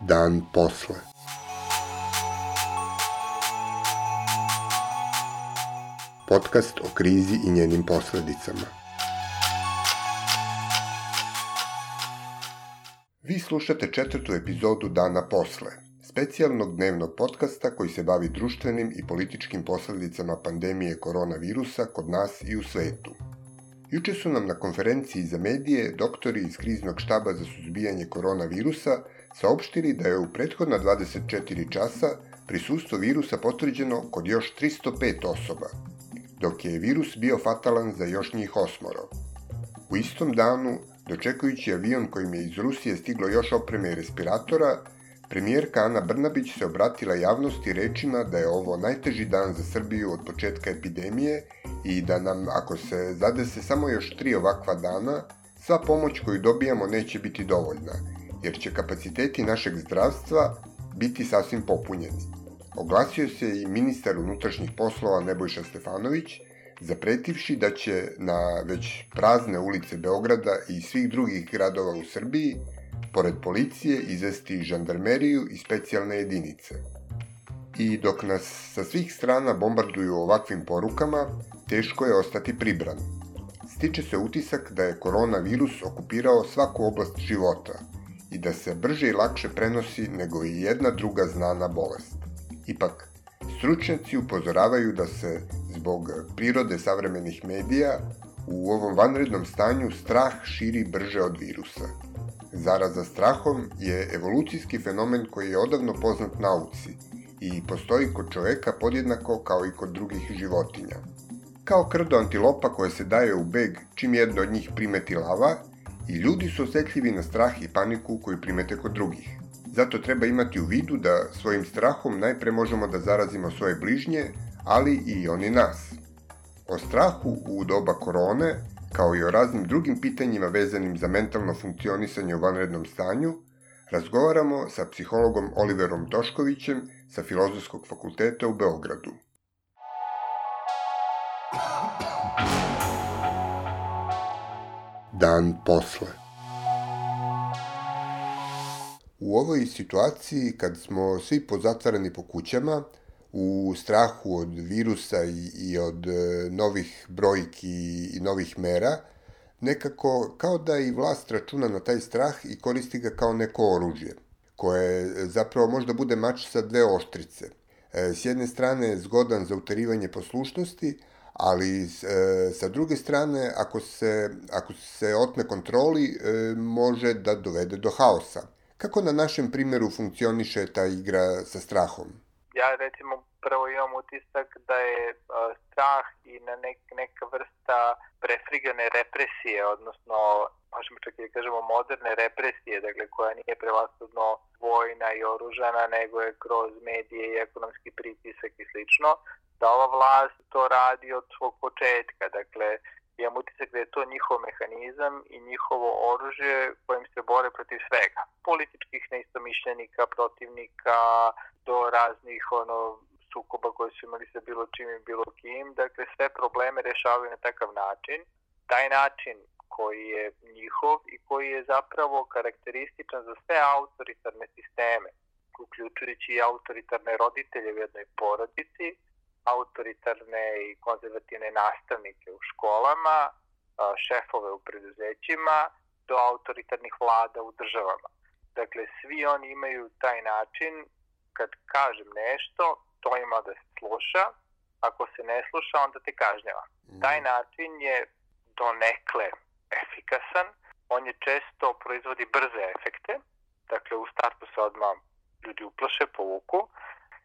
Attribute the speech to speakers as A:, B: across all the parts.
A: Dan posle. Podcast o krizi i njenim posledicama. Vi slušate četvrtu epizodu Dana posle, specijalnog dnevnog podcasta koji se bavi društvenim i političkim posledicama pandemije koronavirusa kod nas i u svetu. Juče su nam na konferenciji za medije doktori iz kriznog štaba za suzbijanje koronavirusa saopštili da je u prethodna 24 časa prisustvo virusa potvrđeno kod još 305 osoba, dok je virus bio fatalan za još njih osmoro. U istom danu, dočekujući avion kojim je iz Rusije stiglo još opreme i respiratora, premijerka Ana Brnabić se obratila javnosti rečima da je ovo najteži dan za Srbiju od početka epidemije i da nam, ako se zadese samo još tri ovakva dana, sva pomoć koju dobijamo neće biti dovoljna, jer će kapaciteti našeg zdravstva biti sasvim popunjeni. Oglasio se i ministar unutrašnjih poslova Nebojša Stefanović, zapretivši da će na već prazne ulice Beograda i svih drugih gradova u Srbiji, pored policije, izvesti žandarmeriju i specijalne jedinice. I dok nas sa svih strana bombarduju ovakvim porukama, teško je ostati pribran. Stiče se utisak da je koronavirus okupirao svaku oblast života i da se brže i lakše prenosi nego i jedna druga znana bolest. Ipak, stručnjaci upozoravaju da se zbog prirode savremenih medija u ovom vanrednom stanju strah širi brže od virusa. Zaraza strahom je evolucijski fenomen koji je odavno poznat nauci i postoji kod čoveka podjednako kao i kod drugih životinja. Kao krdo antilopa koje se daje u beg čim jedno od njih primeti lava, i ljudi su osetljivi na strah i paniku koju primete kod drugih. Zato treba imati u vidu da svojim strahom najpre možemo da zarazimo svoje bližnje, ali i oni nas. O strahu u doba korone, kao i o raznim drugim pitanjima vezanim za mentalno funkcionisanje u vanrednom stanju, razgovaramo sa psihologom Oliverom Toškovićem sa Filozofskog fakulteta u Beogradu. Dan posle. U ovoj situaciji, kad smo svi pozatvarani po kućama, u strahu od virusa i, i od e, novih brojki i novih mera, nekako kao da i vlast računa na taj strah i koristi ga kao neko oružje, koje zapravo možda bude mač sa dve oštrice. E, s jedne strane je zgodan za utarivanje poslušnosti, ali e, sa druge strane, ako se, ako se otme kontroli, može da dovede do haosa. Kako na našem primjeru funkcioniše ta igra sa strahom?
B: Ja recimo prvo imam utisak da je e, strah i na nek, neka vrsta prefrigane represije, odnosno možemo čak i da kažemo moderne represije, dakle koja nije prevashodno vojna i oružana, nego je kroz medije i ekonomski pritisak i slično, da ova vlast to radi od svog početka. Dakle, imam utisak da je to njihov mehanizam i njihovo oružje kojim se bore protiv svega. Političkih neistomišljenika, protivnika, do raznih ono, sukoba koje su imali sa bilo čim i bilo kim. Dakle, sve probleme rešavaju na takav način. Taj način koji je njihov i koji je zapravo karakterističan za sve autoritarne sisteme, uključujući i autoritarne roditelje u jednoj porodici, autoritarne i konzervativne nastavnike u školama, šefove u preduzećima, do autoritarnih vlada u državama. Dakle, svi oni imaju taj način, kad kažem nešto, to ima da se sluša, ako se ne sluša, onda te kažnjava. Mm. Taj način je donekle efikasan, on je često proizvodi brze efekte, dakle u startu se odmah ljudi uplaše, povuku,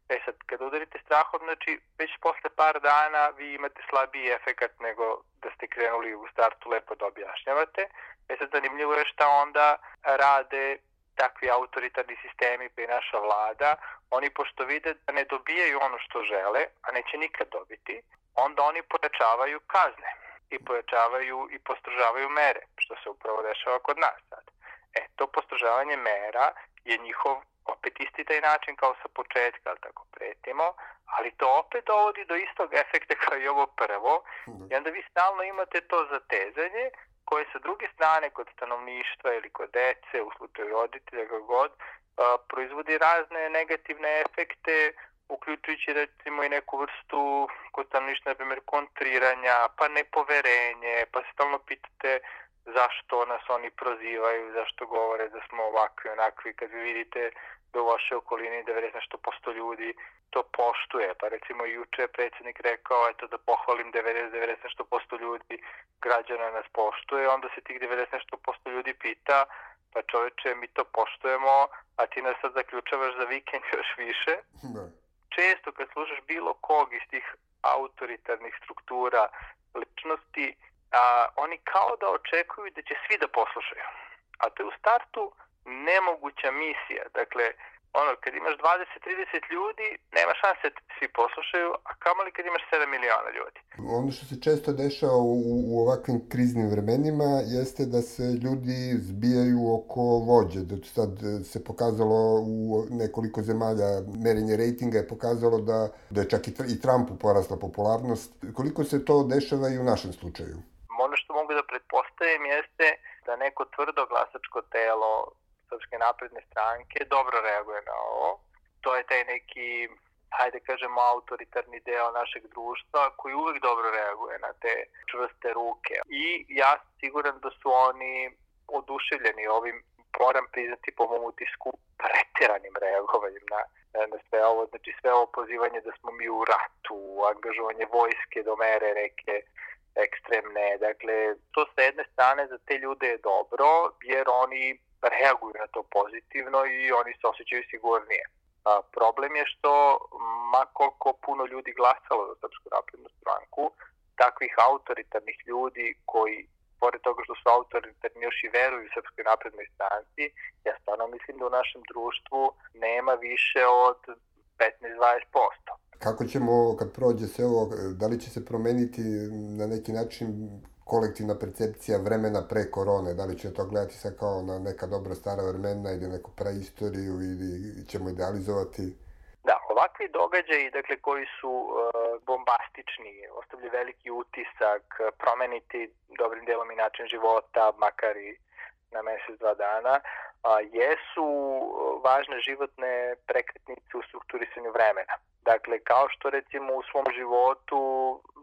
B: E sad, kad udarite strahom, znači već posle par dana vi imate slabiji efekat nego da ste krenuli u startu lepo da objašnjavate. E sad, zanimljivo je šta onda rade takvi autoritarni sistemi pa i naša vlada, oni pošto vide da ne dobijaju ono što žele, a neće nikad dobiti, onda oni pojačavaju kazne i pojačavaju i postrožavaju mere, što se upravo dešava kod nas sad. E, to postrožavanje mera je njihov opet isti taj način kao sa početka, ali tako pretimo, ali to opet dovodi do istog efekta kao i ovo prvo i onda vi stalno imate to zatezanje koje sa druge strane kod stanovništva ili kod dece, u slučaju roditelja, kako god, proizvodi razne negativne efekte, uključujući recimo i neku vrstu kod stanovništva, na primjer, kontriranja, pa nepoverenje, pa stalno pitate zašto nas oni prozivaju, zašto govore da smo ovakvi, onakvi, kad vi vidite da u vašoj okolini 90 nešto posto ljudi to poštuje. Pa recimo juče je predsjednik rekao eto da pohvalim 90 nešto posto ljudi građana nas poštuje, onda se tih 90 nešto posto ljudi pita pa čoveče mi to poštujemo, a ti nas sad zaključavaš za vikend još više. Da. Često kad slušaš bilo kog iz tih autoritarnih struktura ličnosti, a, oni kao da očekuju da će svi da poslušaju. A to je u startu nemoguća misija. Dakle, ono, kad imaš 20-30 ljudi, nema šanse da svi poslušaju, a kamali kad imaš 7 miliona ljudi.
A: Ono što se često dešava u, u ovakvim kriznim vremenima jeste da se ljudi zbijaju oko vođe. Da sad se pokazalo u nekoliko zemalja merenje rejtinga je pokazalo da, da je čak i, i Trumpu porasla popularnost. Koliko se to dešava i u našem slučaju?
B: Pretpostavim jeste da neko tvrdo glasačko telo Srpske napredne stranke dobro reaguje na ovo. To je taj neki, hajde kažemo, autoritarni deo našeg društva koji uvek dobro reaguje na te čvrste ruke. I ja siguran da su oni oduševljeni ovim, moram priznati po mom utisku, preteranim reagovanjem na, na sve ovo. Znači sve ovo pozivanje da smo mi u ratu, angažovanje vojske do mere neke ekstremne. Dakle, to sa jedne strane za te ljude je dobro, jer oni reaguju na to pozitivno i oni se osjećaju sigurnije. A, problem je što ma koliko puno ljudi glasalo za Srpsku naprednu stranku, takvih autoritarnih ljudi koji pored toga što su autoritarni još i veruju Srpskoj naprednoj stranci, ja stvarno mislim da u našem društvu nema više od 15-20%.
A: Kako ćemo, kad prođe sve ovo, da li će se promeniti na neki način kolektivna percepcija vremena pre korone, da li će to gledati sad kao na neka dobra stara vremena ili neku praistoriju ili ćemo idealizovati?
B: Da, ovakvi događaji dakle, koji su uh, bombastični, ostavljaju veliki utisak, promeniti dobrim delom i način života, makar i na mesec, dva dana, a, jesu važne životne prekretnice u strukturisanju vremena. Dakle, kao što recimo u svom životu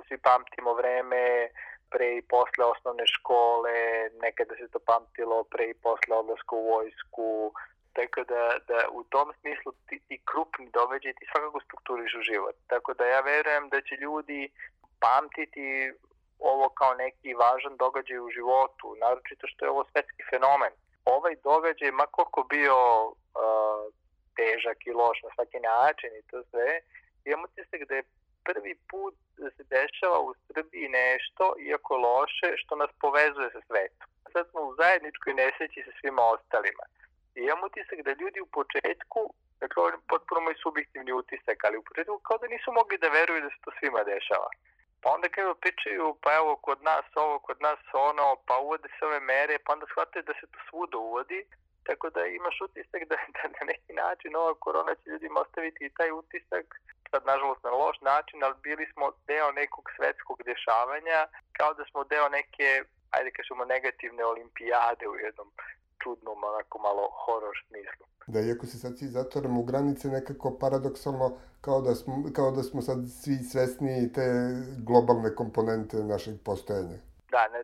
B: svi pamtimo vreme pre i posle osnovne škole, nekada se to pamtilo pre i posle odlaska u vojsku, tako da, da u tom smislu ti, ti krupni događaj ti svakako strukturišu život. Tako da ja verujem da će ljudi pamtiti ovo kao neki važan događaj u životu, naročito što je ovo svetski fenomen. Ovaj događaj, ma koliko bio uh, težak i loš na svaki način i to sve, imam utisak da je prvi put da se dešava u Srbiji nešto, iako loše, što nas povezuje sa svetom. Sad smo u zajedničkoj nesreći sa svima ostalima. I imam utisak da ljudi u početku, da govorim potpuno moj subjektivni utisak, ali u početku kao da nisu mogli da veruju da se to svima dešava. Pa onda kada pričaju, pa evo kod nas ovo, kod nas ono, pa uvode se ove mere, pa onda shvataju da se to svuda uvodi, tako da imaš utisak da, da na neki način ova korona će ljudima ostaviti i taj utisak sad nažalost na loš način, ali bili smo deo nekog svetskog dešavanja, kao da smo deo neke, ajde kažemo, negativne olimpijade u jednom čudnom, onako malo horor smislu.
A: Da, iako se sad svi zatvoramo u granice, nekako paradoksalno, kao da smo, kao da smo sad svi svesni te globalne komponente našeg postojanja.
B: Da, ne,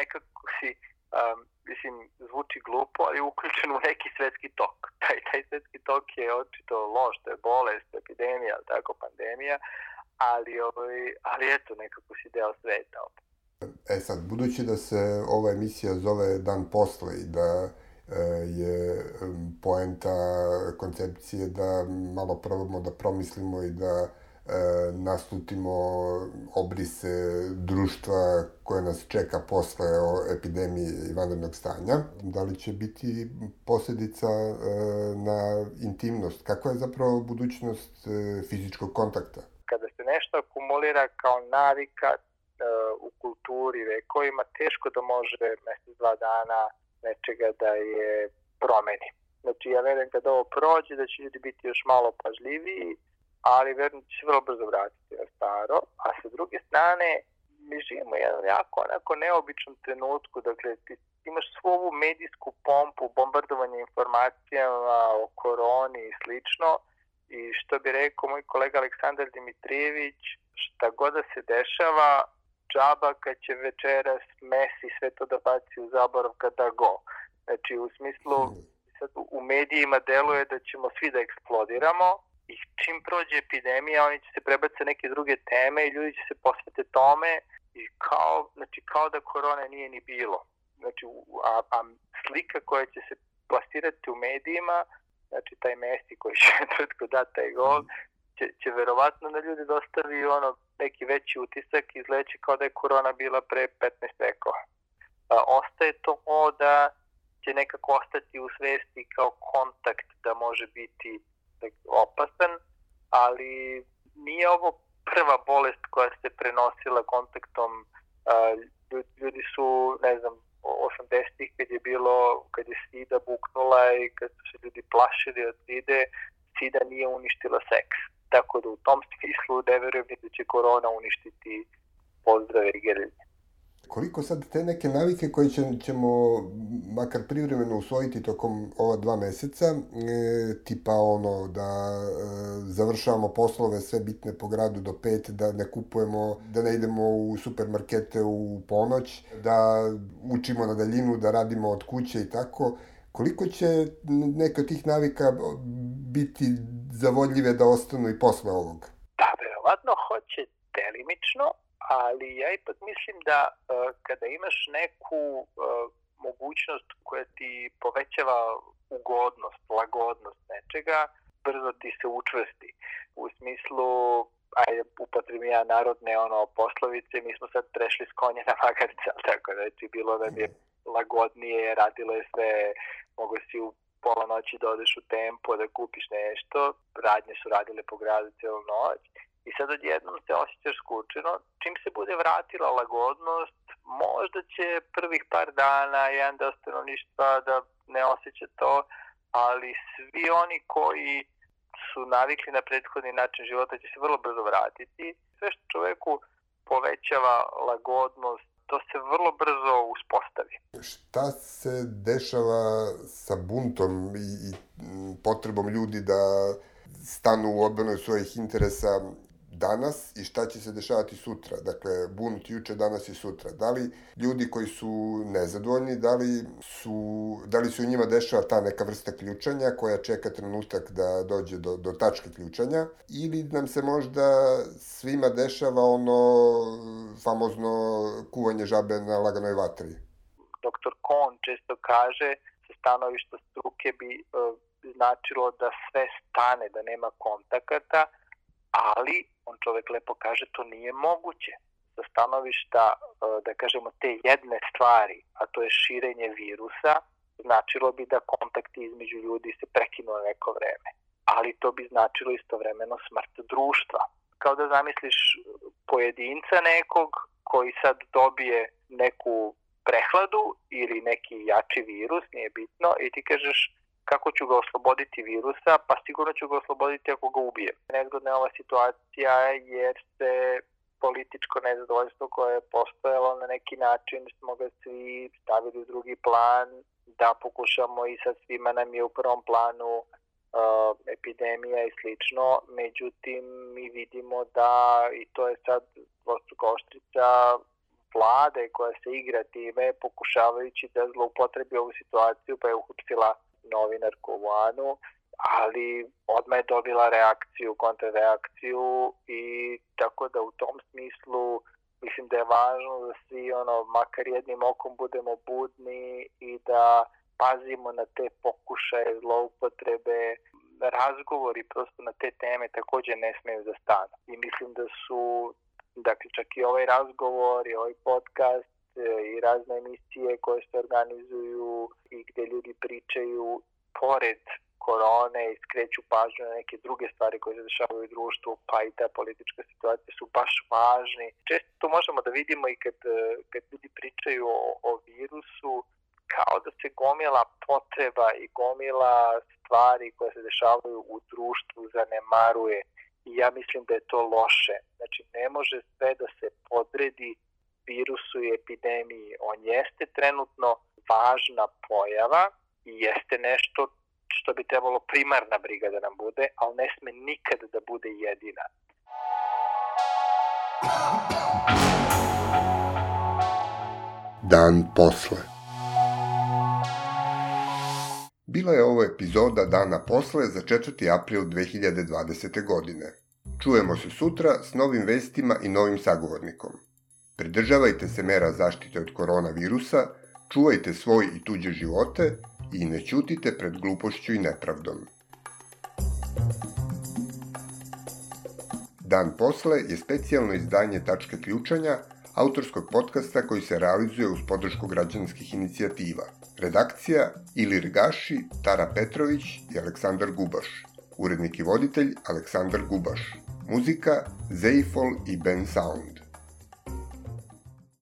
B: nekako si um, mislim, zvuči glupo, ali uključen u neki svetski tok. Taj, taj svetski tok je očito loš, to je bolest, epidemija, tako, pandemija, ali, ovaj, ali eto, nekako si deo sveta.
A: E sad, budući da se ova emisija zove Dan posle i da e, je poenta koncepcije da malo probamo da promislimo i da naslutimo obrise društva koje nas čeka posle epidemije i vanrednog stanja. Da li će biti posljedica e, na intimnost? Kakva je zapravo budućnost e, fizičkog kontakta?
B: Kada se nešto akumulira kao navika e, u kulturi vekovima, teško da može mesec, dva dana nečega da je promeni. Znači, ja verujem kada ovo prođe da će ljudi biti još malo pažljiviji, ali verujem da će se vrlo brzo vratiti na staro. A sa druge strane, mi živimo jedan jako onako neobičnom trenutku, dakle ti imaš svu ovu medijsku pompu, bombardovanje informacijama o koroni i slično i što bi rekao moj kolega Aleksandar Dimitrijević, šta god da se dešava, džaba kad će večeras Messi sve to da baci u zaborav kada go. Znači u smislu sad u medijima deluje da ćemo svi da eksplodiramo i čim prođe epidemija oni će se prebaciti neke druge teme i ljudi će se posvete tome i kao, znači, kao da korone nije ni bilo. Znači, a, a slika koja će se plasirati u medijima, znači taj Messi koji će tvrtko dati taj gol, će, će verovatno na ljudi dostavi ono neki veći utisak i izleće kao da je korona bila pre 15 vekova. A, ostaje to da će nekako ostati u svesti kao kontakt da može biti opasan, ali nije ovo prva bolest koja se prenosila kontaktom. Ljudi su, ne znam, 80-ih kad je bilo, kad je sida buknula i kad su se ljudi plašili od side, sida nije uništila seks. Tako da u tom smislu ne verujem da će korona uništiti pozdrave i grlje.
A: Koliko sad te neke navike koje ćemo makar privremeno usvojiti tokom ova dva meseca, e, tipa ono da e, završavamo poslove sve bitne po gradu do pet, da ne kupujemo, da ne idemo u supermarkete u ponoć, da učimo na daljinu, da radimo od kuće i tako, koliko će neke od tih navika biti zavodljive da ostanu i posle ovog?
B: Da, verovatno hoće delimično, ali ja ipak mislim da uh, kada imaš neku uh, mogućnost koja ti povećava ugodnost, lagodnost nečega, brzo ti se učvrsti. U smislu, ajde, upotrebim ja narodne ono, poslovice, mi smo sad prešli s konja na magarca, tako da znači bilo da je lagodnije, radilo je sve, mogo si u pola noći da odeš u tempo, da kupiš nešto, radnje su radile po gradu celu noć i sad odjednom se osjećaš skučeno. Čim se bude vratila lagodnost, možda će prvih par dana jedan deo stanovništva da ne osjeća to, ali svi oni koji su navikli na prethodni način života će se vrlo brzo vratiti. Sve što čoveku povećava lagodnost, to se vrlo brzo uspostavi.
A: Šta se dešava sa buntom i, i potrebom ljudi da stanu u odbranu svojih interesa danas i šta će se dešavati sutra. Dakle, bunt juče, danas i sutra. Da li ljudi koji su nezadovoljni, da li, su, da li se u njima dešava ta neka vrsta ključanja koja čeka trenutak da dođe do, do tačke ključanja ili nam se možda svima dešava ono famozno kuvanje žabe na laganoj vatri?
B: Doktor Kohn često kaže sa stanovišta struke bi e, značilo da sve stane, da nema kontakata, ali on čovek lepo kaže to nije moguće sa stanovišta, e, da kažemo, te jedne stvari, a to je širenje virusa, značilo bi da kontakti između ljudi se prekinu na neko vreme. Ali to bi značilo istovremeno smrt društva. Kao da zamisliš pojedinca nekog koji sad dobije neku prehladu ili neki jači virus, nije bitno, i ti kažeš kako ću ga osloboditi virusa, pa sigurno ću ga osloboditi ako ga ubijem. Nezgodna je ova situacija jer se političko nezadovoljstvo koje je postojalo na neki način smo ga svi stavili u drugi plan, da pokušamo i sa svima nam je u prvom planu uh, epidemija i slično, međutim mi vidimo da i to je sad dvostruka oštrica vlade koja se igra time pokušavajući da zloupotrebi ovu situaciju pa je uhupsila novinarku u Anu, ali odmah je dobila reakciju, kontrareakciju i tako da u tom smislu mislim da je važno da svi ono, makar jednim okom budemo budni i da pazimo na te pokušaje, zloupotrebe, razgovori prosto na te teme takođe ne smeju da stanu. I mislim da su, dakle čak i ovaj razgovor i ovaj podcast i razne emisije koje se organizuju i gde ljudi pričaju pored korone i skreću pažnju na neke druge stvari koje se dešavaju u društvu, pa i ta politička situacija su baš važni. Često to možemo da vidimo i kad, kad ljudi pričaju o, o virusu, kao da se gomila potreba i gomila stvari koje se dešavaju u društvu zanemaruje i ja mislim da je to loše. Znači, ne može sve da se podredi virusu i epidemiji. On jeste trenutno važna pojava i jeste nešto što bi trebalo primarna briga da nam bude, ali ne sme nikad da bude jedina.
A: Dan posle Bila je ovo epizoda Dana posle za 4. april 2020. godine. Čujemo se sutra s novim vestima i novim sagovornikom. Pridržavajte se mera zaštite od koronavirusa, čuvajte svoj i tuđe živote i ne ćutite pred glupošću i nepravdom. Dan posle je specijalno izdanje Tačka ključanja, autorskog podcasta koji se realizuje uz podršku građanskih inicijativa. Redakcija Ilir Gaši, Tara Petrović i Aleksandar Gubaš. Urednik i voditelj Aleksandar Gubaš. Muzika Zeifol i Ben Sound.